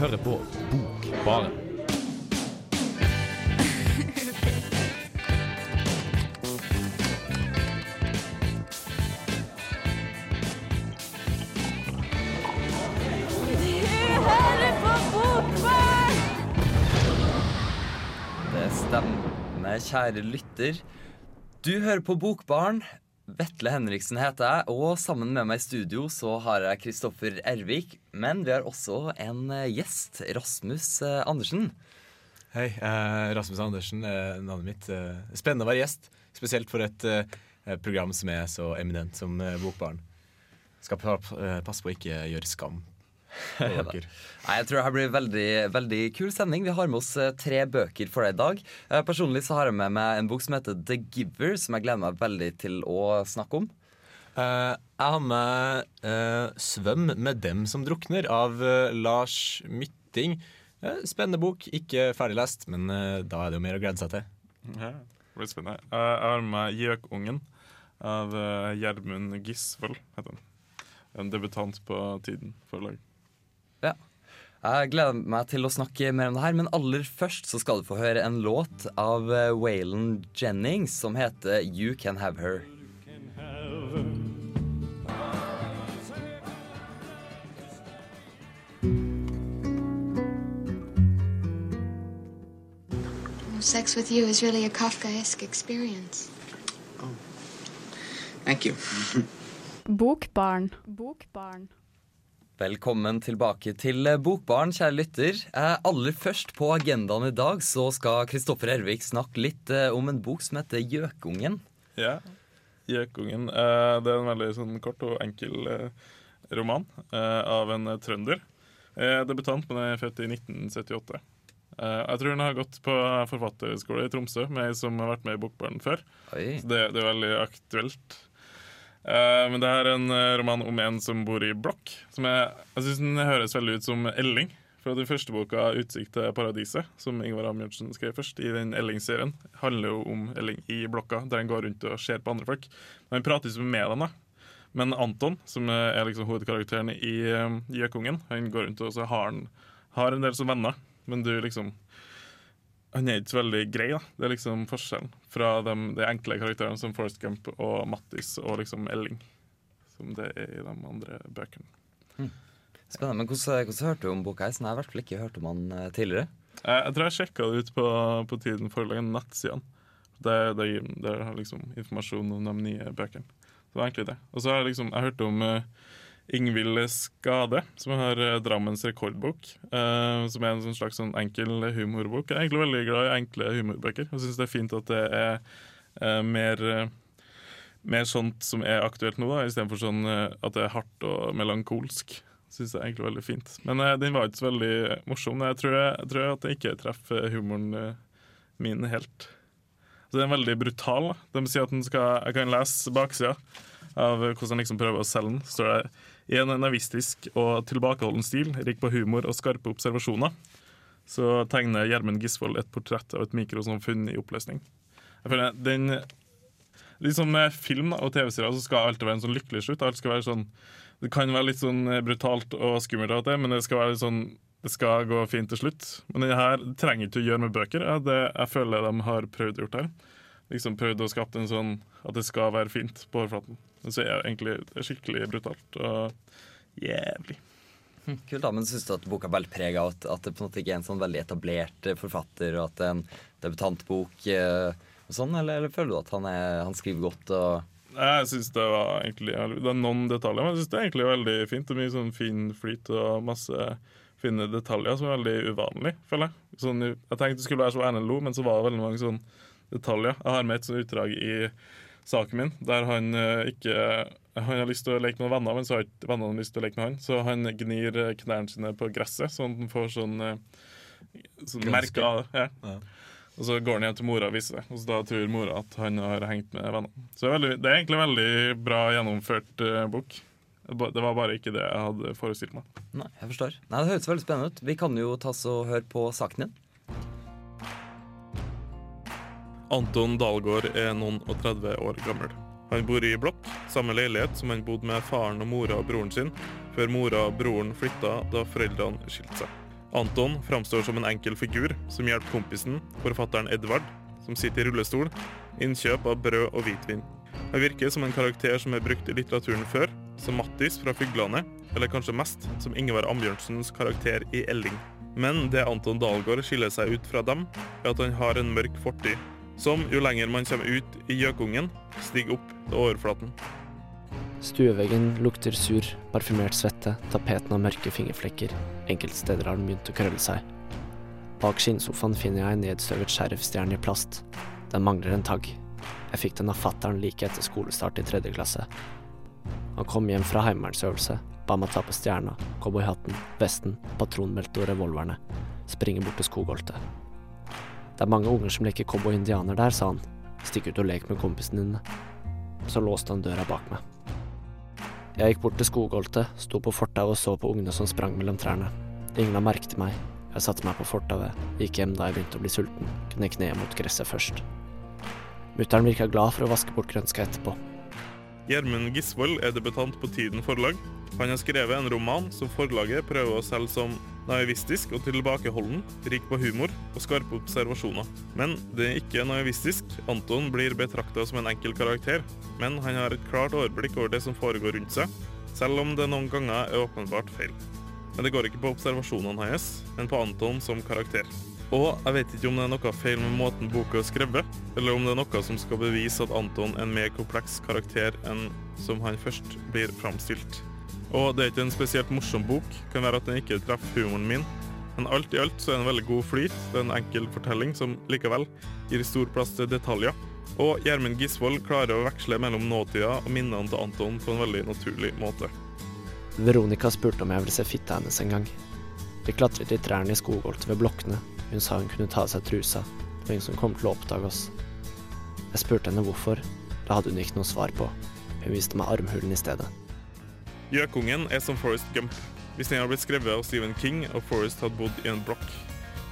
hører på Bokbaren. Det stemmer, kjære lytter. Du hører på Bokbarn. Vetle Henriksen heter jeg, og sammen med meg i studio så har jeg Kristoffer Ervik. Men vi har også en eh, gjest, Rasmus eh, Andersen. Hei, eh, Rasmus Andersen er navnet mitt. Eh, spennende å være gjest, spesielt for et eh, program som er så eminent som eh, Bokbarn. Skal pa eh, passe på å ikke gjøre skam. Nei, jeg tror det her blir veldig, veldig kul sending. Vi har med oss eh, tre bøker for deg i dag. Eh, Personlig så har jeg med meg en bok som heter The Giver, som jeg gleder meg veldig til å snakke om. Uh, jeg har med uh, 'Svøm med dem som drukner' av uh, Lars Mytting. Spennende bok. Ikke ferdiglest, men da er det jo mer å glede seg til. Ja, det blir spennende. Eh, Jeg har med 'Gjøkungen' av Gjermund Gisvold. heter han. En debutant på Tiden forlag. Ja. Jeg gleder meg til å snakke mer om det her, men aller først så skal du få høre en låt av eh, Waylon Jennings som heter You Can Have Her. Sex with you is really a Kafkaesque experience. Thank you. Bokbarn. Bokbarn. Velkommen tilbake til Bokbaren, Bokbarn, kjære lytter. Eh, aller først på agendaen i dag så skal Kristoffer Ervik snakke litt eh, om en bok som heter Gjøkungen. Ja. Gjøkungen. Eh, det er en veldig sånn kort og enkel roman av en trønder. Debutant, men er født i 1978. Eh, jeg tror hun har gått på forfatterskole i Tromsø, med ei som har vært med i Bokbarn før. Oi. Så det, det er veldig aktuelt. Eh, men det er en eh, roman om en som bor i blokk. Som jeg, jeg synes den høres veldig ut som Elling. Fra den første boka, 'Utsikt til paradiset', som Ingvar Amundsen skrev først, i den Elling-serien, handler jo om Elling i blokka, der han går rundt og ser på andre folk. Men han prater ikke med dem. Men Anton, som er liksom hovedkarakteren i eh, Gjøkungen, han går rundt og har han har en del som venner, men du liksom Han er ikke så veldig grei, da. Det er liksom forskjellen fra de, de enkle karakterene som Forrest Gump og Mattis og liksom Elling, som det er i de andre bøkene. Spennende, men hvordan, hvordan hørte du om boka? her? Sånn, Jeg har i hvert fall ikke hørt om den eh, tidligere. Jeg, jeg tror jeg sjekka det ut på, på Tiden forlaget, nettsidene. Der, det, gir- det har liksom informasjon om de nye bøkene. Så det var egentlig det. Og så har jeg liksom, jeg hørt om uh, Ingvild Skade, som har eh, Drammens rekordbok. eh, som er en sånn slags sånn enkel humorbok. Jeg er egentlig veldig glad i enkle humorbøker. Jeg syns det er fint at det er eh, mer eh, mer sånt som er aktuelt nå, da, istedenfor sånn eh, at det er hardt og melankolsk. Syns jeg er egentlig veldig fint. Men eh, den var ikke så veldig morsom. Jeg tror, jeg, jeg tror at jeg ikke treffer humoren min helt. Så den er veldig brutal. De sier at den skal, jeg kan lese baksida av hvordan han liksom prøver å selge den. står det i en navistisk og tilbakeholden stil, rik på humor og skarpe observasjoner, så tegner Gjermund Gisvold et portrett av et mikrosamfunn i oppløsning. Jeg føler den liksom med film og TV-serier så skal alltid være en sånn lykkelig slutt. Alt skal være sånn, det kan være litt sånn brutalt og skummelt, men det skal være litt sånn det skal gå fint til slutt. Men det her trenger ikke å gjøre med bøker. Ja, det, jeg føler de har prøvd å gjøre her. Liksom prøvd å skape en sånn at det skal være fint på overflaten. Men så er det egentlig er skikkelig brutalt og jævlig. Kult da, men Syns du at boka er veldig preg av at, at det på en måte ikke er en sånn veldig etablert eh, forfatter, og at det er en debutantbok eh, og sånn, eller, eller føler du at han, er, han skriver godt og Jeg syns det var egentlig Det er noen detaljer, men jeg synes det er egentlig veldig fint. Det er mye sånn fin flyt og masse fine detaljer som er veldig uvanlig, føler jeg. Sånn, jeg tenkte det skulle være så NLO, Lo, men så var det veldig mange sånne detaljer. Jeg har med et sånt utdrag i saken min der han eh, ikke Han har lyst til å leke med venner, men så har ikke vennene lyst til å leke med han. Så han gnir eh, knærne sine på gresset, sånn at han får sånn, eh, sånn merke av det. Ja. Og så går han hjem til mora og viser det, og så da tror mora at han har hengt med vennene. Så det er, veldig, det er egentlig veldig bra gjennomført uh, bok. Det Det var bare ikke det jeg hadde forestilt meg. Nei, jeg forstår. Nei, Det høres veldig spennende ut. Vi kan jo ta oss og høre på saken din. Anton Dahlgaard er noen og 30 år gammel. Han bor i blokk, samme leilighet som han bodde med faren og mora og broren sin, før mora og broren flytta da foreldrene skilte seg. Anton framstår som en enkel figur som hjelper kompisen, forfatteren Edvard, som sitter i rullestol, innkjøp av brød og hvitvin. Han virker som en karakter som er brukt i litteraturen før, som Mattis fra Fyglane, eller kanskje mest som Ingvar Ambjørnsens karakter i Elling. Men det Anton Dahlgaard skiller seg ut fra dem, er at han har en mørk fortid, som jo lenger man kommer ut i gjøkungen, stiger opp til overflaten. Stueveggen lukter sur, parfymert svette, tapeten har mørke fingerflekker. Enkelte steder har den begynt å krølle seg. Bak skinnsofaen finner jeg en nedstøvet sheriffstjerne i plast. Den mangler en tagg. Jeg fikk den av fattern like etter skolestart i tredje klasse. Han kom hjem fra heimevernsøvelse, ba meg ta på stjerna, cowboyhatten, vesten, patronbeltet og revolverne. Springe bort til skogholtet. Det er mange unger som leker cowboy-indianer der, sa han. Stikk ut og lek med kompisene dine. Så låste han døra bak meg. Jeg gikk bort til skogholtet, sto på fortauet og så på ungene som sprang mellom trærne. Ingen la merke til meg. Jeg satte meg på fortauet, gikk hjem da jeg begynte å bli sulten, kunne kneet mot gresset først. Mutter'n virka glad for å vaske bort grønska etterpå. Gjermund Gisvold er debutant på Tiden forlag. Han har skrevet en roman som forlaget prøver å selge som naivistisk og tilbakeholden, rik på humor og skarpe observasjoner. Men det er ikke naivistisk. Anton blir betrakta som en enkel karakter, men han har et klart overblikk over det som foregår rundt seg, selv om det noen ganger er åpenbart feil. Men det går ikke på observasjonene hans, men på Anton som karakter. Og jeg vet ikke om det er noe feil med måten boka er skrevet, eller om det er noe som skal bevise at Anton er en mer kompleks karakter enn som han først blir framstilt. Og det er ikke en spesielt morsom bok, kan være at den ikke treffer humoren min, men alt i alt så er det en veldig god flyt. Det er en enkel fortelling som likevel gir stor plass til detaljer. Og Gjermund Gisvold klarer å veksle mellom nåtida og minnene til Anton på en veldig naturlig måte. Veronica spurte om jeg ville se fitta hennes en gang. Vi klatret i trærne i skogholtet ved blokkene. Hun sa hun kunne ta av seg trusa. Det var ingen som kom til å oppdage oss. Jeg spurte henne hvorfor. Det hadde hun ikke noe svar på. Hun viste meg armhulen i stedet. Gjøkungen er som Forest Gump. Hvis den hadde blitt skrevet av Stephen King og Forest hadde bodd i en blokk.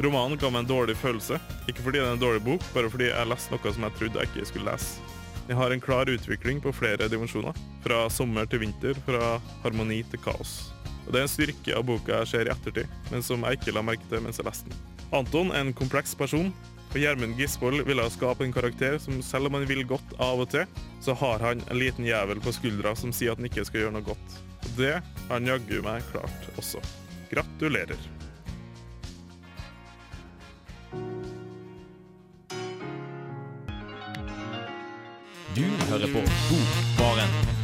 Romanen ga meg en dårlig følelse, ikke fordi det er en dårlig bok, bare fordi jeg leste noe som jeg trodde jeg ikke skulle lese. Den har en klar utvikling på flere dimensjoner, fra sommer til vinter, fra harmoni til kaos. Og Det er en styrke av boka jeg ser i ettertid, men som jeg ikke la merke til mens jeg leste den. Anton er en kompleks person, og Gjermund Gisvold ville skape en karakter som selv om han vil godt av og til, så har han en liten jævel på skuldra som sier at han ikke skal gjøre noe godt. Og det har han jaggu meg klart også. Gratulerer. Du hører på Bokbaren.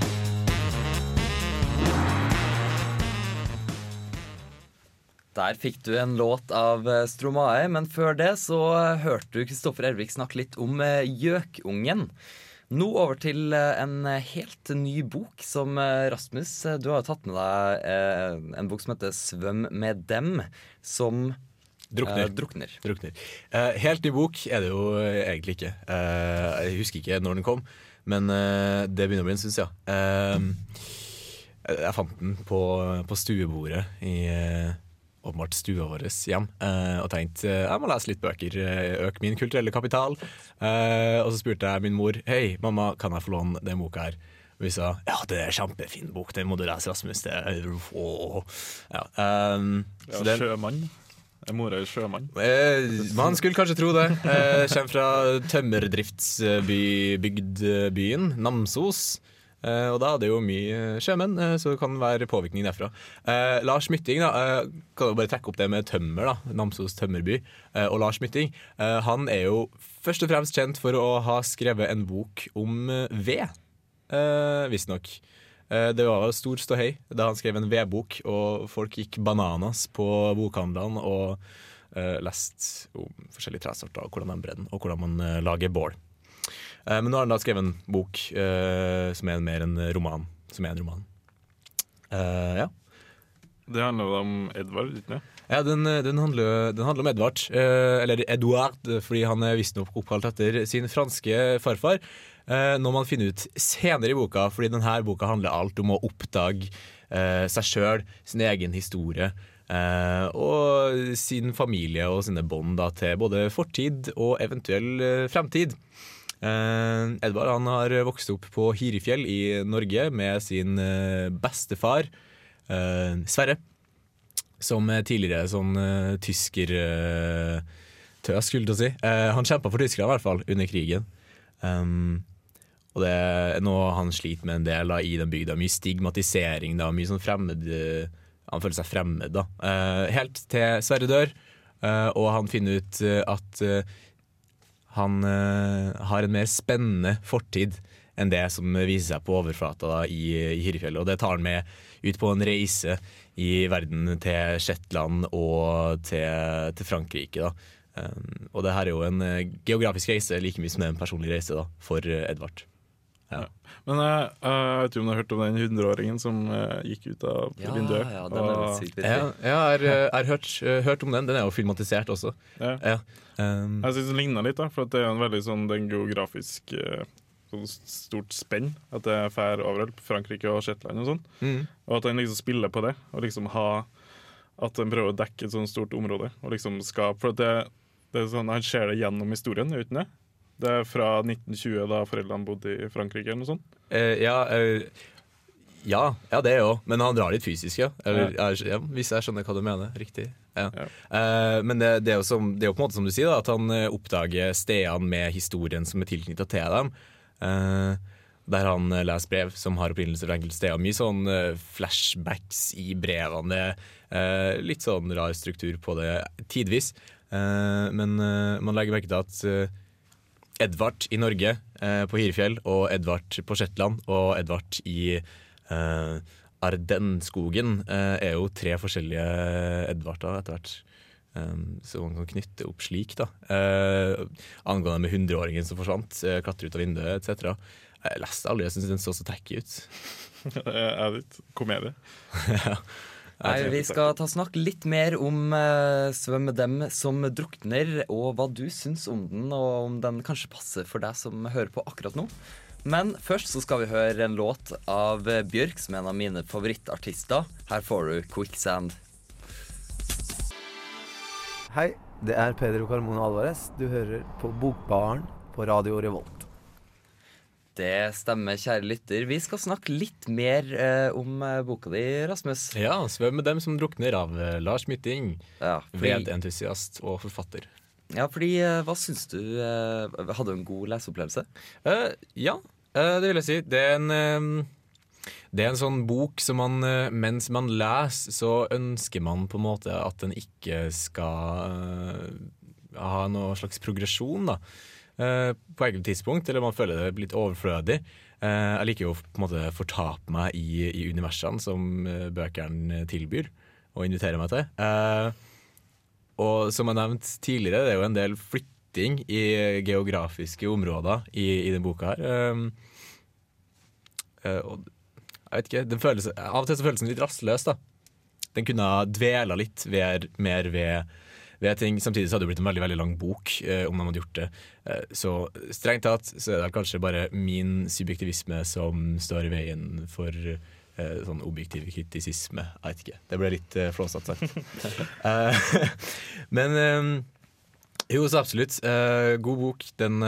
Der fikk du en låt av eh, Stromae, men før det så hørte du Kristoffer Ervik snakke litt om eh, Gjøkungen. Nå over til eh, en helt ny bok som Rasmus, du har jo tatt med deg en bok som heter 'Svøm med dem', som Drukner. eh, drukner. Drukner. Eh, helt ny bok er det jo egentlig ikke. Eh, jeg husker ikke når den kom, men det begynner å bli en stund siden. Jeg fant den på, på stuebordet i åpenbart stua vår hjem, eh, og tenkte eh, jeg må lese litt bøker. eh, Øke min kulturelle kapital. Eh, og så spurte jeg min mor Hei, mamma, kan jeg få låne den boka her. Og vi sa ja, det er en kjempefin bok, den må du lese, Rasmus. Det er. Ja, um, Ja, så den- sjømann. Er mora di sjømann? Eh, man skulle kanskje tro det. Eh, kommer fra tømmerdriftsbygdbyen Namsos. Eh, og da er det jo mye sjømenn, eh, så det kan være påvirkning derfra. Eh, Lars Mytting, da, eh, kan jo bare trekke opp det med tømmer, da. Namsos tømmerby. Eh, og Lars Mytting, eh, han er jo først og fremst kjent for å ha skrevet en bok om eh, ved, eh, visstnok. Eh, Det var stor ståhei da han skrev en vedbok, og folk gikk bananas på bokhandlene og uh, leste om forskjellige tresorter og hvordan de brenner og hvordan man eh, lager bål. Eh, men nå har han da skrevet en bok eh, som er mer en roman. Som er en roman. Eh, ja. Det handler jo om Edvard, ikke det? Ja, den, den, handler, den handler om Edvard, eh, eller Edouard, fordi han er visstnok oppkalt etter sin franske farfar. Eh, når man finner ut senere i boka, fordi denne boka handler alt om å oppdage eh, seg sjøl, sin egen historie. og sin familie og sine bånd til både fortid og eventuell fremtid. Eh, Edvard han har vokst opp på Hirifjell i Norge med sin eh, bestefar eh, Sverre. som er tidligere sånn tysker tøs, skulle til å si. Han kjempa for Tyskland i hvert fall, under krigen. Um, og det er noe han sliter med en del da, i den bygda. Mye stigmatisering, da, mye sånn fremmed Han føler seg fremmed. da. Uh, helt til Sverre dør, uh, og han finner ut at eh, han eh, har en mer spennende fortid enn det som viser seg på overflata da, i, i Hyrfjellet. Og det tar han med ut på en reise i verden til Shetland og til, til Frankrike. da. Um, og det her er jo en eh, geografisk reise like mye som det er en personlig reise da, for eh, Edvard. Ja. Men jeg, jeg vet ikke om du har hørt om den hundreåringen som eh, gikk ut av Ja, vinduet? ja, den er og- litt sykt Ja, jeg har, eh, jeg har hørt, hørt om den. Den er jo filmatisert også. Ja. Ja. Um, Jeg syns den ligner litt, da, for at det er en veldig sånn den geografisk sånn stort spenn. At det fær overalt. Frankrike og Shetland og sånn. mm. Og at han liksom spiller på det. Og liksom ha At han prøver å dekke et sånt stort område. Og liksom skape For at det, det er sånn, han ser det gjennom historien, uten ikke det? Det er fra 1920, da foreldrene bodde i Frankrike eller noe sånt. Eh, ja, eh, ja, ja, det òg. Men han drar litt fysisk, ja. Eller, ja. Hvis jeg skjønner hva du mener. Riktig. Ja. Ja. Eh, men det, det, er jo som, det er jo på en måte som du sier, da, at han eh, oppdager stedene med historien som er tilknytta til dem. Eh, der han eh, leser brev som har opprinnelse fra enkelte steder. Mye sånn flashbacks i brevene. Det litt sånn rar struktur på det tidvis. Men man legger merke til at Edvard i Norge eh, på Hirefjell, og Edvard på Shetland og Edvard i eh, Ardenskogen eh, er jo tre forskjellige Edvarder etter hvert. Um, så man kan knytte opp slik, da. Eh, angående med hundreåringen som forsvant, uh, klatre ut av vinduet etc. Jeg leste aldri, jeg syns den så så tacky ut. Det er litt komedie. Nei, vi skal ta snakk litt mer om uh, Svøm med dem som drukner, og hva du syns om den, og om den kanskje passer for deg som hører på akkurat nå. Men først så skal vi høre en låt av eh, Bjørk, som er en av mine favorittartister. Her får du 'Quicksand'. Hei, det er Pedro Carmona Alvarez. Du hører på Bokbaren på Radio Revolt. Det stemmer, kjære lytter. Vi skal snakke litt mer eh, om eh, boka di, Rasmus. Ja, 'Svøm med dem som drukner' av eh, Lars Mytting. Ja, fordi, Vedentusiast og forfatter. ja, fordi eh, hva syns du? eh, hadde du en god leseopplevelse? Eh, ja, det vil jeg si. Det er en det er en sånn bok som man, mens man leser, så ønsker man på en måte at den ikke skal ha noe slags progresjon, da. Eh, På enkelte tidspunkt, eller man føler det litt overflødig. Eh, Jeg liker jo på en måte fortape meg i, i universene som eh, bøkene tilbyr, og inviterer meg til. Og som jeg nevnte tidligere, det er jo en del flytting i geografiske områder i, i denne boka her. Og jeg vet ikke, føles, Av og til så føles den litt rastløs. da Den kunne ha dvela litt ved, mer ved, ved ting. Samtidig så hadde det blitt en veldig veldig lang bok eh, om de hadde gjort det. Eh, så strengt tatt så er det kanskje bare min subjektivisme som står i veien for eh, sånn objektiv kritisisme. Jeg vet ikke. Det ble litt eh, flåsete sagt. Eh, men eh, jo, så absolutt. Eh, god bok. Den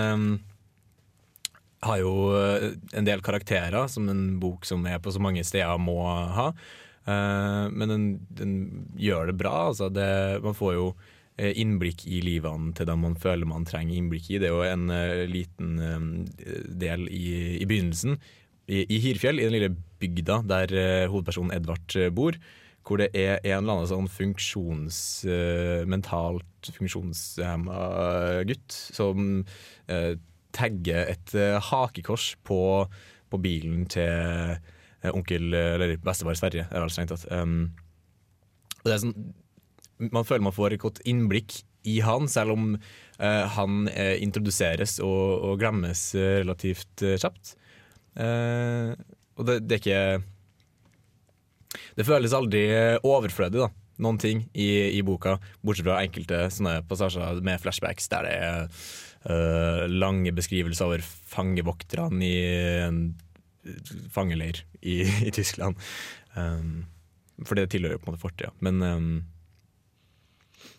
har jo en del karakterer, som en bok som er på så mange steder må ha. Men den, den gjør det bra. Altså det, man får jo innblikk i livene til dem man føler man trenger innblikk i. Det er jo en eh, liten eh, del i, i begynnelsen, i, i Hirfjell, i den lille bygda der eh, hovedpersonen Edvard eh, bor. Hvor det er en eller annen sånn funksjons, eh, mentalt funksjonshemma gutt som eh, tagger et eh, hakekors på, på bilen til eh, onkel eller bestefar Sverre. Er det strengt tatt. Um, det er sånn, man føler man får et godt innblikk i han, selv om uh, han uh, introduseres og, og glemmes uh, relativt kjapt. Og det, det er ikke Det føles aldri overflødig, da. Noen ting i, i boka, bortsett fra enkelte sånne passasjer med flashbacks der det er lange beskrivelser over fangevokterne i en fangeleir i, i Tyskland. Um, for det tilhører jo på en måte fortida. Men um,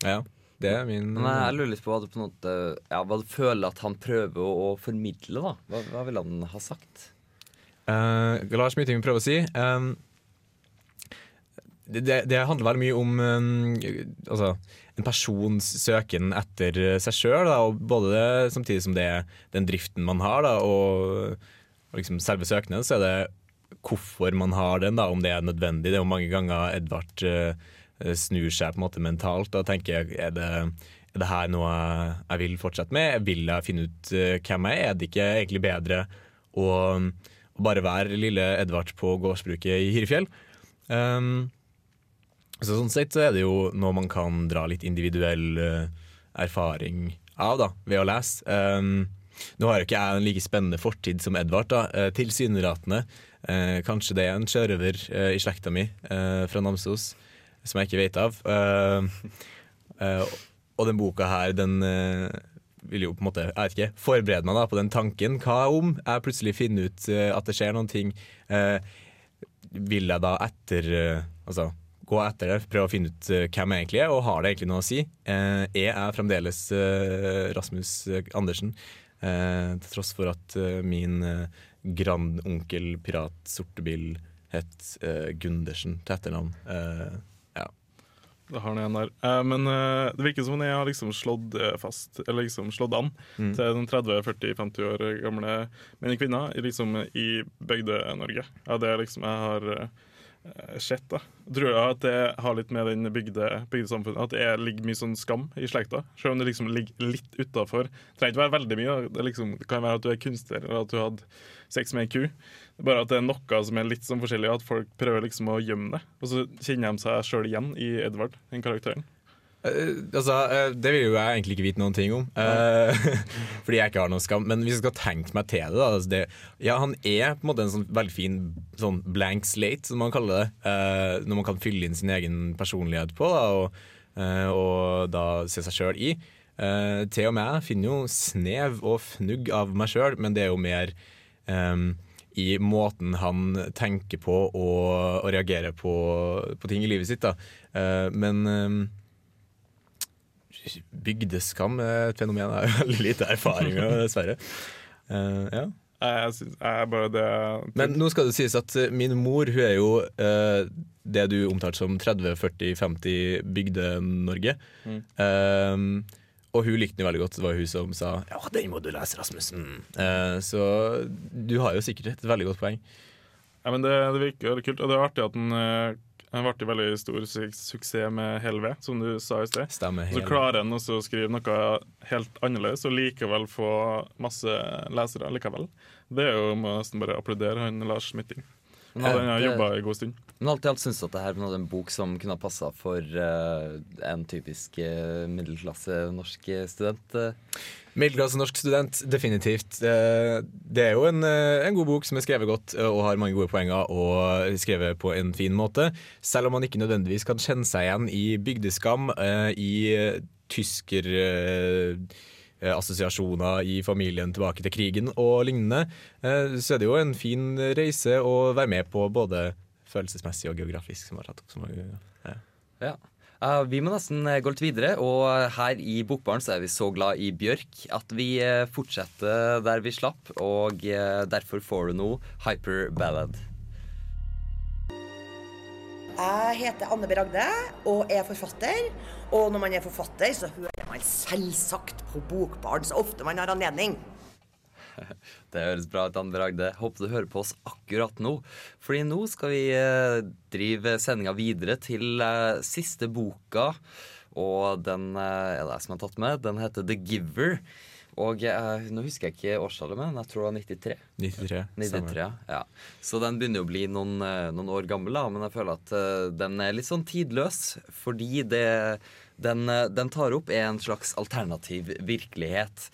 ja, det er min Men jeg lurer litt på hva du på en måte Ja, hva du føler at han prøver å, formidle, da. Hva, hva vil han ha sagt? Uh, Lars Myting prøver å si um, det, det, handler veldig mye om um, altså, en persons søken etter seg sjøl, og både det, samtidig som det er den driften man har, da, og, og liksom selve søknaden, så er det hvorfor man har den, da, om det er nødvendig. Det er jo mange ganger Edvard eh, snur seg på en måte mentalt og tenker er det, er det her noe jeg vil fortsette med? Vil jeg finne ut eh, hvem jeg er? Er det ikke egentlig bedre å, å bare være lille Edvard på gårdsbruket i Hirefjell? Um, så sånn sett så er det jo noe man kan dra litt individuell eh, erfaring av da, ved å lese. Um, nå har jo ikke jeg en like spennende fortid som Edvard, da, tilsynelatende. Eh, kanskje det er en sjørøver eh, i slekta mi eh, fra Namsos som jeg ikke vet av. Eh, eh, og den boka her, den eh, vil jo på en måte jeg vet ikke, forberede meg da på den tanken. Hva om jeg plutselig finner ut at det skjer noen ting? Vil jeg da etter Altså gå etter det, prøve å finne ut hvem jeg egentlig er, og har det egentlig noe å si? Jeg er jeg fremdeles Rasmus Andersen? Til tross for at min grandonkel pirat Sortebil het Gundersen til etternavn. Det har den igjen der. Eh, men eh, det virker som om jeg har liksom slått eh, fast, eller liksom slått an Mm. til den 30-40-50 år gamle menn og kvinner liksom, i Bygde-Norge. Ja, det liksom jeg har eh, sett. da. Tror jeg at det har litt med den bygde, bygdesamfunnet At det er, ligger mye sånn skam i slekta. Selv om det liksom ligger litt utafor. Trenger ikke være veldig mye. da. Det, liksom, det kan være at du er kunstner, eller at du hadde sex med ei ku. Det er bare at det er noe som er litt sånn forskjellig, at folk prøver liksom å gjemme det. Og så kjenner de seg sjøl igjen i Edvard, den karakteren. Uh, altså, uh, det vil jo jeg egentlig ikke vite noen ting om, uh, fordi jeg ikke har noe skam. Men hvis jeg skal tenke meg til det, da altså det Ja, han er på en måte en sånn veldig fin sånn blank slate, som man kaller det. når man kan fylle inn sin egen personlighet på, da, og, og da se seg sjøl i. Til og med jeg finner jo snev og fnugg av meg sjøl, men det er jo mer eh, i måten han tenker på og, og reagerer på, på ting i livet sitt. Eh, men um, Bygdeskam er et fenomen jeg har veldig lite erfaring med, dessverre. Uh, ja. Jeg synes, jeg bare det Men nå skal det sies at eh, min mor hun er jo uh, det du omtalte som 30-40-50 Bygde-Norge. Mm. Eh, og hun likte den veldig godt. Det var hun som sa Ja, den må du lese, Rasmussen. Uh, så du har jo sikkert et veldig godt poeng. Ja, men det, det virker veldig kult. Og det er artig at den, eh, den ble veldig stor su suksess med Helve, som du sa i sted. Så klarer han også å skrive noe helt annerledes og likevel få masse lesere likevel. Det er jo nesten bare applaudere han Lars Smitting. Men alt, jeg har jobba en god stund. Men alt i alt syns du at det her var en bok som kunne ha passa for uh, en typisk uh, middelklasse norsk eh, student. Uh. Middelklasse norsk student, definitivt. Det er jo en, en god bok som er skrevet godt og har mange gode poenger og skrevet på en fin måte. Selv om man ikke nødvendigvis kan kjenne seg igjen i bygdeskam, i tysker assosiasjoner i familien tilbake til krigen og lignende, eh, så er det jo en fin reise å være med på både følelsesmessig og geografisk, som har tatt opp så mange ja. Ja. Uh, vi må nesten eh, gå litt videre, og her i Bokbaren så er vi så glad i Bjørk at vi eh, fortsetter der vi slapp, og eh, derfor får du nå Hyper Ballad. Jeg heter Anne B. Ragde og er forfatter. Og når man er forfatter, så hører man selvsagt på Bokbarn så ofte man har anledning. Det høres bra ut, Anne Bragde. Håper du hører på oss akkurat nå. Fordi nå skal vi eh, drive sendinga videre til eh, siste boka. Og den eh, er det jeg som har tatt med. Den heter The Giver. Og eh, nå husker jeg ikke årstallet, men jeg tror det var 93. 93. 93, ja. ja. Så den begynner jo å bli noen, eh, noen år gammel, da, men jeg føler at uh, den er litt sånn tidløs. Fordi det den, eh, den tar opp er en slags alternativ virkelighet.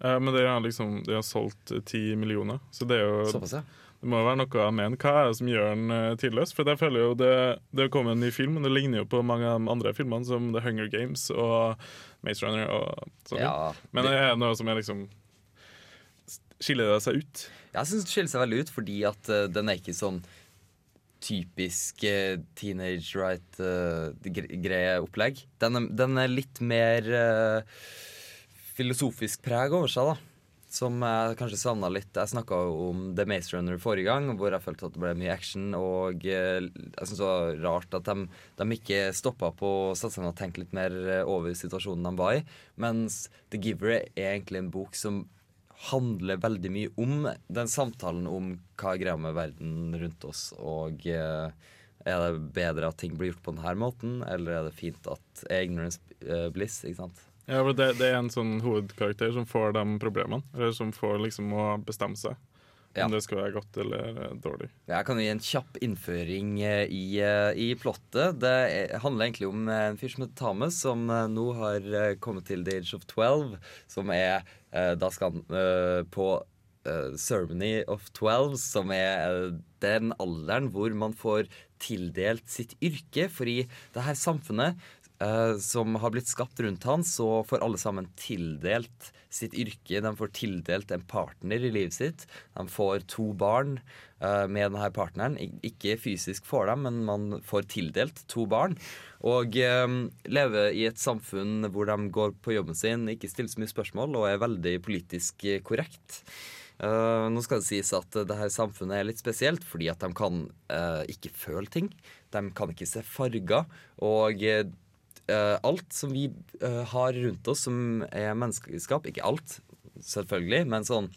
Eh, men det har liksom, de har solgt ti millioner, så det er jo Såpass, ja. Det må jo være noe jeg mener. Hva er det som gjør den uh, tidløs? For jeg føler jo det, det kom en ny film, men det ligner jo på mange av de andre filmene, som The Hunger Games og Maze Runner og sånn. Ja, men det er noe som er liksom Skiller det seg ut? Jeg syns det skiller seg veldig ut, fordi at uh, den er ikke sånn typisk uh, teenage right-greie opplegg. Den er, den er litt mer eh, filosofisk preg over seg, da. Som jeg kanskje savna litt. Jeg snakka om The Maze Runner forrige gang, hvor jeg følte at det ble mye action. Og eh, jeg syns det var rart at de, de ikke stoppa på å sette seg ned og tenke litt mer eh, over situasjonen de var i. Mens The Giver er egentlig en bok som handler veldig mye om den samtalen om hva er greia med verden rundt oss, og eh, er det bedre at ting blir gjort på denne måten, eller er det fint at ignorance bliss? ikke sant? Ja, for det, det er en sånn hovedkarakter som får de problemene, eller som får liksom å bestemme seg. Ja. Om det skal være godt eller dårlig. Jeg kan gi en kjapp innføring eh, i, eh, i plottet. Det er, handler egentlig om eh, en fyr som heter Thomas, som nå har kommet til the age of 12. Som er Da skal han på Ceremony of 12, som er den alderen hvor man får tildelt sitt yrke. For i det her samfunnet eh, som har blitt skapt rundt han, så får alle sammen tildelt sitt yrke. De får tildelt en partner i livet sitt. De får to barn eh, med denne partneren. Ikke fysisk får dem, men man får tildelt to barn. Og eh, lever i et samfunn hvor de går på jobben sin, ikke stiller så mye spørsmål og er veldig politisk korrekt. Uh, nå skal det sies at uh, det her samfunnet er litt spesielt fordi at de kan uh, ikke føle ting. De kan ikke se farger. Og alt som vi eh, har rundt oss som er menneskeskap, ikke alt, selvfølgelig, men sånn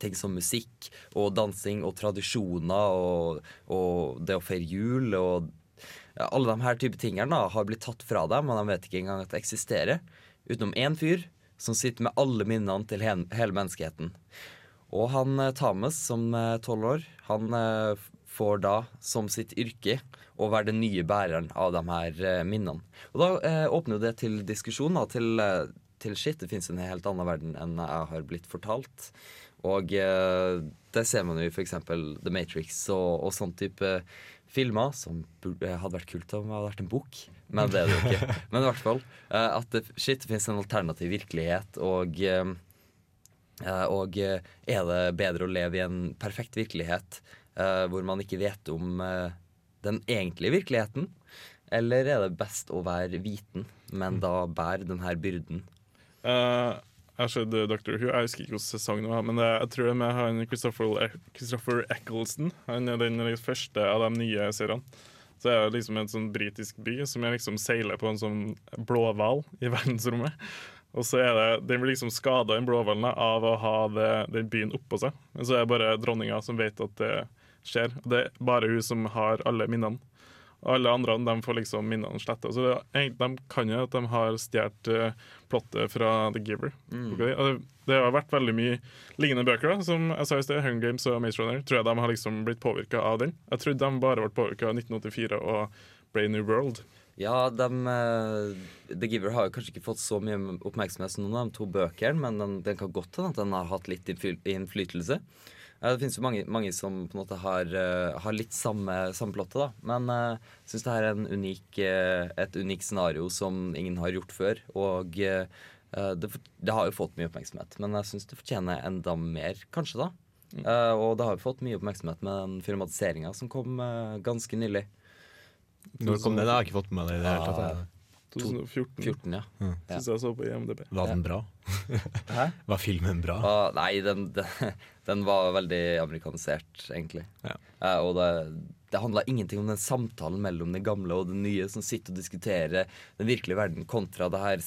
ting som musikk og dansing og tradisjoner og, og det å feire jul og alle de her type tingene da, har blitt tatt fra dem, og de vet ikke engang at det eksisterer. Utenom én fyr som sitter med alle minnene til hele menneskeheten. Og han Thames, som er tolv år, han eh, får da som sitt yrke å være den nye bæreren av de her eh, minnene. Og da eh, åpner jo det til diskusjon, da, til, eh, til shit. Det fins en helt annen verden enn jeg har blitt fortalt. Og eh, det ser man jo i f.eks. The Matrix og, og sånn type filmer, som hadde vært kult om det hadde vært en bok. Men det er det jo ikke. Men i hvert fall eh, at det, shit, det fins en alternativ virkelighet, og eh, Eh, Og eh, er det bedre å leve i en perfekt virkelighet eh, hvor man ikke vet om uh, den egentlige virkeligheten? Eller er det best å være viten, men da bære den her byrden? Uh, jeg har sett Dr. Doctor Who. Jeg husker ikke hvilken sesong det var, men det, jeg tror det er med han Christopher, Christopher Eccleston. Han er den første av de nye seriene. Så er det liksom en sånn britisk by som er liksom seiler på en sånn blåhval i verdensrommet. Og så er det, Den blir liksom skada, den blåhvalen, av å ha det, den byen oppå seg. Men så er det bare dronninga som vet at det skjer. Og det er bare hun som har alle minnene. Og alle andre de får liksom minnene sletta. Så det, de kan jo at de har stjålet uh, plottet fra The Giver. Mm. det, det har vært veldig mye lignende bøker, da, som jeg sa i sted. Hunger Games og Maze Runner. Tror jeg de har liksom blitt påvirka av den. Jeg trodde de bare ble påvirka av 1984 og Brain New World. Ja, dem, eh, The Giver har jo kanskje ikke fått så mye oppmerksomhet som noen av de to bøkene, men den, den kan godt hende at den har hatt litt innfly- innflytelse. Eh, Det finnes jo mange, mange som på en måte har, eh, har litt samme, samme plottet, da. Men jeg uh, syns det her er en unik, uh, et unikt scenario som ingen har gjort før. Og uh, det, det har jo fått mye oppmerksomhet, men jeg syns det fortjener enda mer, kanskje, da. Eh, og det har jo fått mye oppmerksomhet med den filmatiseringa som kom eh, ganske nylig. Når kom den? Jeg har ikke fått med meg det i det hele tatt. Jeg. 2014. 14, ja. Mm. Ja. Syns jeg så på IMDb. Var den bra? Hæ? Var filmen bra? Ah, nei, den, den, den var veldig amerikanisert, egentlig. Ja. Eh, og det, det handla ingenting om den samtalen mellom det gamle og det nye, som sitter og diskuterer den virkelige verden kontra det her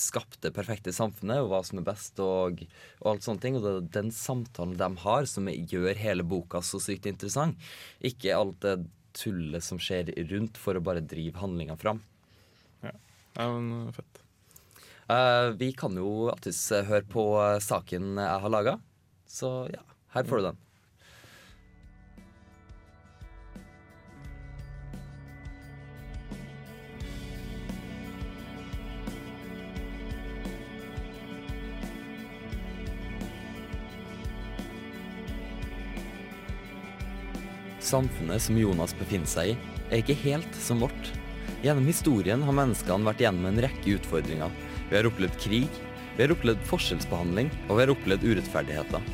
skapte, perfekte samfunnet, og hva som er best, og, og alt sånne ting. Og det er den samtalen de har, som gjør hele boka så sykt interessant. Ikke alt det tullet som skjer rundt for å bare drive handlinga fram. Ja, men fett. Uh, vi kan jo alltids eh, høre på eh, saken jeg har laga. Så ja, her får du den. Samfunnet som Jonas befinner seg i, er ikke helt som vårt. Gjennom historien har menneskene vært gjennom en rekke utfordringer. Vi har opplevd krig, vi har opplevd forskjellsbehandling, og vi har opplevd urettferdigheter.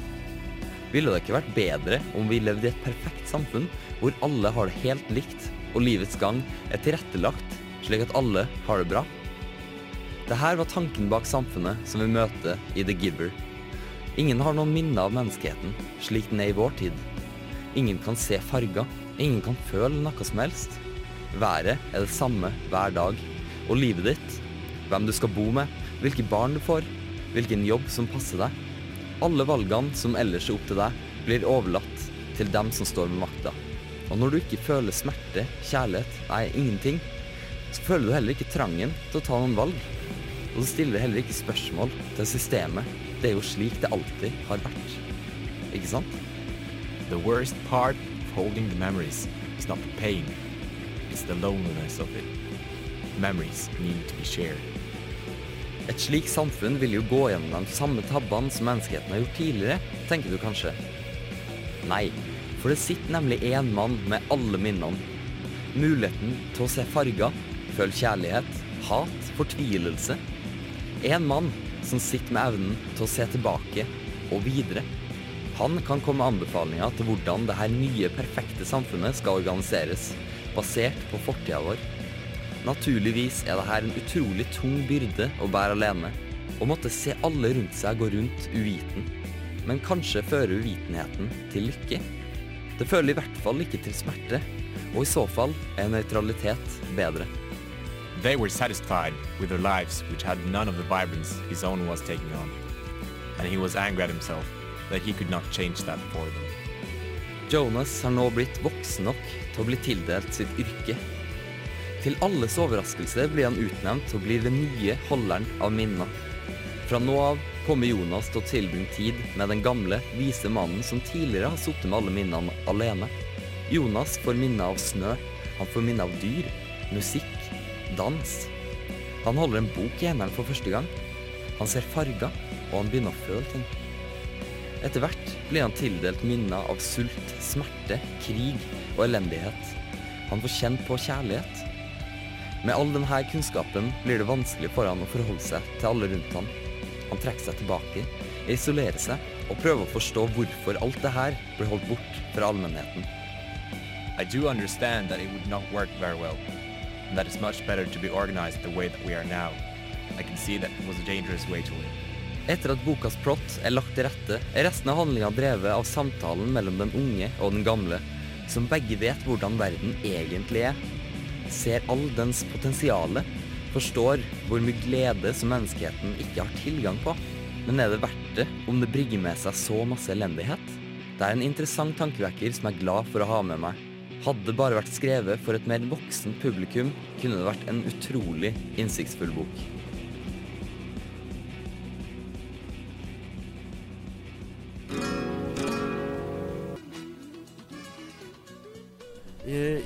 Ville det ikke vært bedre om vi levde i et perfekt samfunn hvor alle har det helt likt, og livets gang er tilrettelagt slik at alle har det bra? Dette var tanken bak samfunnet som vi møter i The Giver. Ingen har noen minne av menneskeheten slik den er i vår tid. Ingen kan se farger, ingen kan føle noe som helst. Været er det samme hver dag. Og livet ditt, hvem du skal bo med, hvilke barn du får, hvilken jobb som passer deg. Alle valgene som ellers er opp til deg, blir overlatt til dem som står med makta. Og når du ikke føler smerte, kjærlighet, nei, ingenting, så føler du heller ikke trangen til å ta noen valg. Og så stiller du heller ikke spørsmål til systemet. Det er jo slik det alltid har vært. Ikke sant? The worst part of holding the memories is not the pain, it's the loneliness of it. Memories need to be shared. Et slikt samfunn vil jo gå gjennom de samme tabbene som menneskeheten har gjort tidligere, tenker du kanskje. Nei, for det sitter nemlig én mann med alle minnene. Muligheten til å se farger, føle kjærlighet, hat, fortvilelse. En mann som sitter med evnen til å se tilbake og videre. Han kan komme med anbefalinger til hvordan det her nye, perfekte samfunnet skal organiseres, basert på fortida vår. Naturligvis er dette en utrolig tung byrde å bære alene, å måtte se alle rundt seg gå rundt uviten. Men kanskje fører uvitenheten til lykke? Det føler i hvert fall ikke til smerte, og i så fall er nøytralitet bedre. They were satisfied with their lives, which had none of the vibrance his own was taking on. And he was angry at himself that he could not change that for them. Jonas har nå blitt voksen nok til å bli tildelt sitt yrke. Til alles overraskelse blir han utnevnt til å bli den nye holderen av minner. Fra nå av kommer Jonas til å tilbringe tid med den gamle, vise mannen som tidligere har sittet med alle minnene alene. Jonas får minner av snø, han får minner av dyr, musikk, dans. Han holder en bok i hendene for første gang. Han ser farger, og han begynner å føle ting. Etter hvert blir han tildelt minner av sult, smerte, krig og elendighet. Han får kjent på kjærlighet. Med all denne kunnskapen blir det vanskelig for han å forholde seg til alle rundt han. Han trekker seg tilbake, isolerer seg og prøver å forstå hvorfor alt det her blir holdt bort fra allmennheten. I do understand that it would not work very well, and that it's much better to be organized the way that we are now. I can see that it was a dangerous way to live. Etter at bokas plott er lagt til rette, er resten av handlinga drevet av samtalen mellom den unge og den gamle, som begge vet hvordan verden egentlig er. Ser all dens potensiale, forstår hvor mye glede som menneskeheten ikke har tilgang på. Men er det verdt det om det brygger med seg så masse elendighet? Det er en interessant tankevekker som jeg er glad for å ha med meg. Hadde det bare vært skrevet for et mer voksen publikum, kunne det vært en utrolig innsiktsfull bok.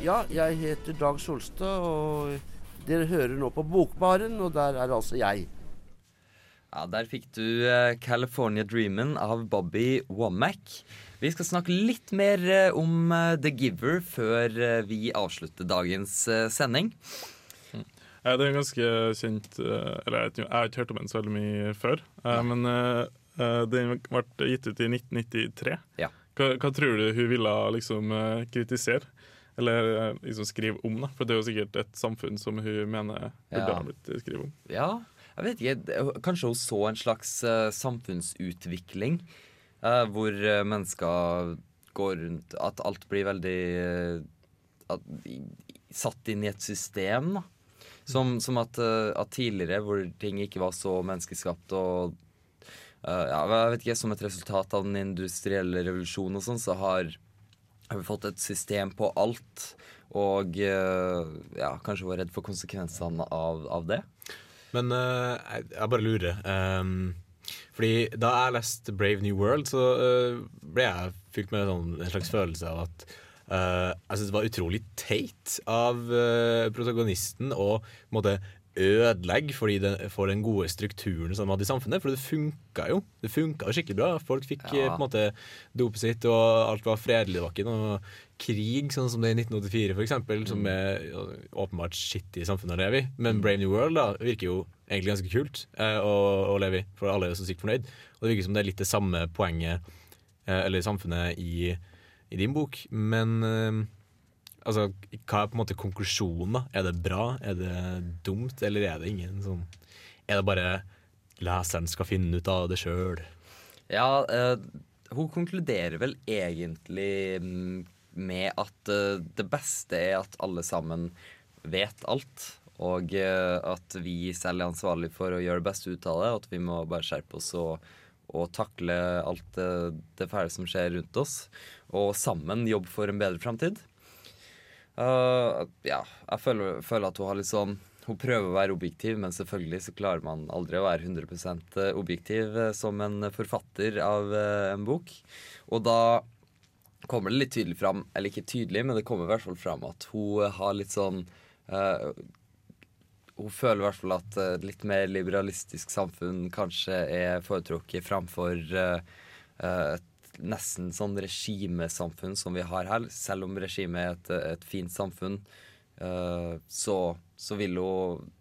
Ja, jeg heter Dag Solstad, og dere hører nå på Bokbaren, og der er altså jeg. Ja, Der fikk du eh, 'California Dreamin' av Bobby Womack. Vi skal snakke litt mer eh, om eh, The Giver før vi avslutter dagens sending. Ja, det er en ganske kjent Eller jeg, har ikke hørt om den så veldig mye før. Men den ble gitt ut i 1993. Ja. Hva, hva tror du hun ville liksom kritisere? Eller eh, liksom skrive om? da For det er jo sikkert et samfunn som hun mener burde Ja. ha blitt skrevet om. Ja, jeg vet ikke. Kanskje hun så en slags uh, samfunnsutvikling. uh, hvor uh, mennesker går rundt At alt blir veldig eh, at, i, satt inn i et system, da. Som, som at, eh, at tidligere, hvor ting ikke var så menneskeskapt og eh, ja, jeg vet ikke, Som et resultat av den industrielle revolusjonen og sånn, så har, har vi fått et system på alt. Og eh, ja, kanskje var redd for konsekvensene av, av det. Men uh, jeg, bare lurer. Um, fordi da jeg leste Brave New World, så uh, ble jeg fylt med sånn, en slags følelse av at uh, jeg synes det var utrolig teit av protagonisten å måtte ødelegge fordi det, for den gode strukturen som de hadde i samfunnet. For det funka jo. Det funka skikkelig bra. Folk fikk Ja. eh, på en måte dopet sitt, og alt var fredelig. Det var ikke noe krig, sånn som det i 1984, for eksempel, som er ja, åpenbart skittig samfunn å leve i. Men Brave New World da, virker jo egentlig ganske kult eh, å, å leve i, for alle er så sykt fornøyd. Og det virker som det er litt det samme poenget, eh, eller samfunnet, i, i din bok. Men eh, altså, hva er på en måte konklusjonen, da? Er det bra? Er det dumt? Eller er det ingen sånn Er det bare leseren skal finne ut av det sjøl? Ja, uh, hun konkluderer vel egentlig mm, med at uh, det beste er at alle sammen vet alt. Og uh, at vi selv er ansvarlig for å gjøre det beste ut av det. Og at vi må bare skjerpe oss og, og takle alt det, det fæle som skjer rundt oss. Og sammen jobbe for en bedre framtid. Eh, ja, jeg føler, føler at hun har litt sånn Hun prøver å være objektiv, men selvfølgelig så klarer man aldri å være 100 objektiv eh, som en forfatter av eh, en bok. Og da kommer det litt tydelig fram, eller ikke tydelig, men det kommer i hvert fall fram at hun har litt sånn uh, Hun føler i hvert fall at et litt mer liberalistisk samfunn kanskje er foretrukket framfor eh, eh, et nesten sånn regimesamfunn som vi har her. Selv om regimet er et, et fint samfunn, uh, så, så vil hun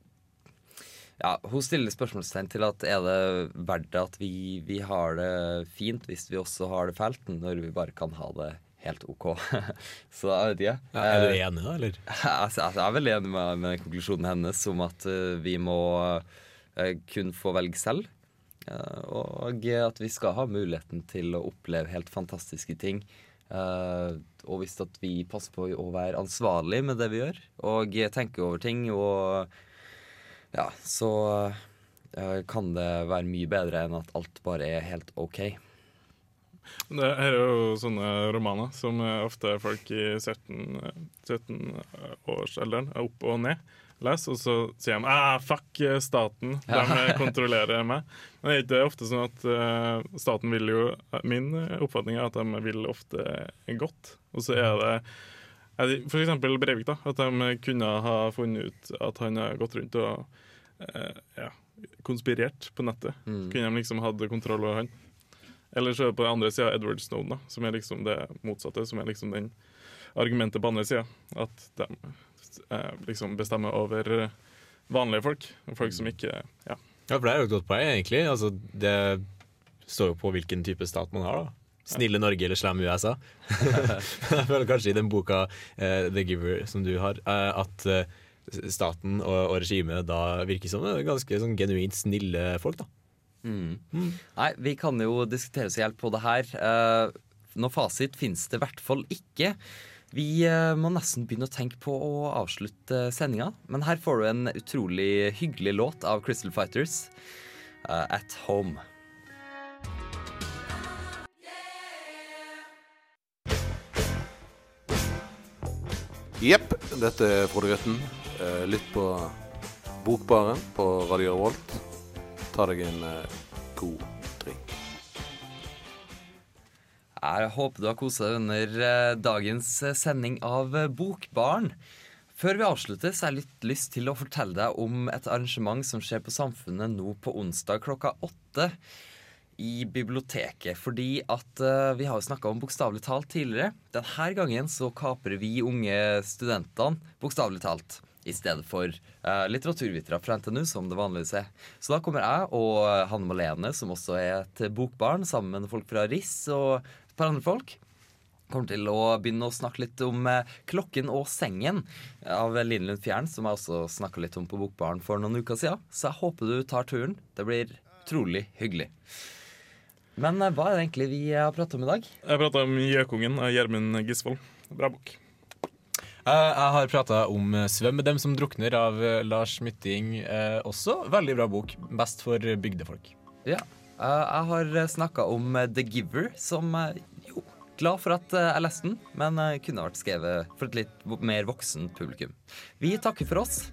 ja, Hun stiller spørsmålstegn til at er det verdt det at vi, vi har det fint hvis vi også har det fælt, når vi bare kan ha det helt OK. så jeg vet ikke. Ja, er du Eh, enig, da? eller? Jeg er veldig enig med, med konklusjonen hennes om at uh, vi må uh, kun få velge selv. Eh, og at vi skal ha muligheten til å oppleve helt fantastiske ting. Eh, og hvis at vi passer på å være ansvarlig med det vi gjør, og tenke over ting, og ja, så eh, kan det være mye bedre enn at alt bare er helt OK. Det er jo sånne romaner som ofte folk i 17-årsalderen 17-årsalderen er opp og ned leser, og så sier de ah, 'fuck eh, staten', de kontrollerer meg. Men det er ikke ofte sånn at uh, staten vil jo Min eh, oppfatning er at de vil ofte godt. Og så er det for eksempel Breivik, da. At de kunne ha funnet ut at han har gått rundt og uh, ja, konspirert på nettet. Mm. Kunne de liksom hatt kontroll over han. Eller så er det på den andre sida Edward Snowden, da, som er liksom det motsatte. Som er liksom den argumentet på andre sida. At de liksom bestemme over eh, vanlige folk. og Folk som ikke Ja. Ja, for det er jo et godt poeng, egentlig. Altså, det står jo på hvilken type stat man har, da. Snille Norge eller slem USA. jeg føler kanskje i den boka uh, The Giver som du har, uh, at uh, staten og, og regimet da virker som eh, ganske sånn genuint snille folk, da. Mm. Nei, vi kan jo diskutere oss i hjel på det her. Uh, noe fasit finnes det i hvert fall ikke. Vi eh, må nesten begynne å tenke på å avslutte sendinga. Men her får du en utrolig hyggelig låt av Crystal Fighters. uh, At Home. Jepp, dette er Frode Grøtten. Eh, lytt på Bokbaren på Radio Revolt. Ta deg en god Jeg håper du har kosa deg under eh, dagens eh, sending av Bokbarn. Før vi avslutter, så har jeg litt lyst til å fortelle deg om et arrangement som skjer på Samfunnet nå på onsdag klokka åtte i biblioteket. Fordi at uh, vi har jo snakka om bokstavelig talt tidligere. Denne gangen så kaprer vi unge studentene bokstavelig talt. I stedet for uh, litteraturvitere fra NTNU, som det vanligvis er. Så da kommer jeg og eh, Hanne Malene, som også er et bokbarn, sammen med folk fra RIS og et par andre folk kommer til å begynne å snakke litt om eh, 'Klokken og sengen' av Linn Lund Fjern, som jeg også snakka litt om på Bokbaren for noen uker siden. Så jeg håper du tar turen. Det blir utrolig hyggelig. Men eh, hva er det egentlig vi har pratet om i dag? Jeg prata om 'Gjøkungen' av Gjermund Gisvold. Bra bok. Eh, jeg har prata om eh, 'Svøm med dem som drukner' av Lars Mytting. eh, også veldig bra bok. Best for bygdefolk. Ja. Eh, jeg har snakka om eh, 'The Giver', som eh, jo Glad for at eh, jeg leste den, men eh, kunne vært skrevet for et litt mer voksen publikum. Vi takker for oss.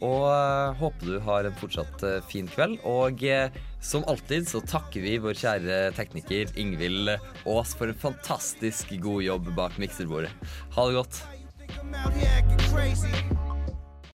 Og eh, håper du har en fortsatt eh, fin kveld. Og eh, som alltid så takker vi vår kjære tekniker Ingvild Aas for en fantastisk god jobb bak mikserbordet. Ha det godt.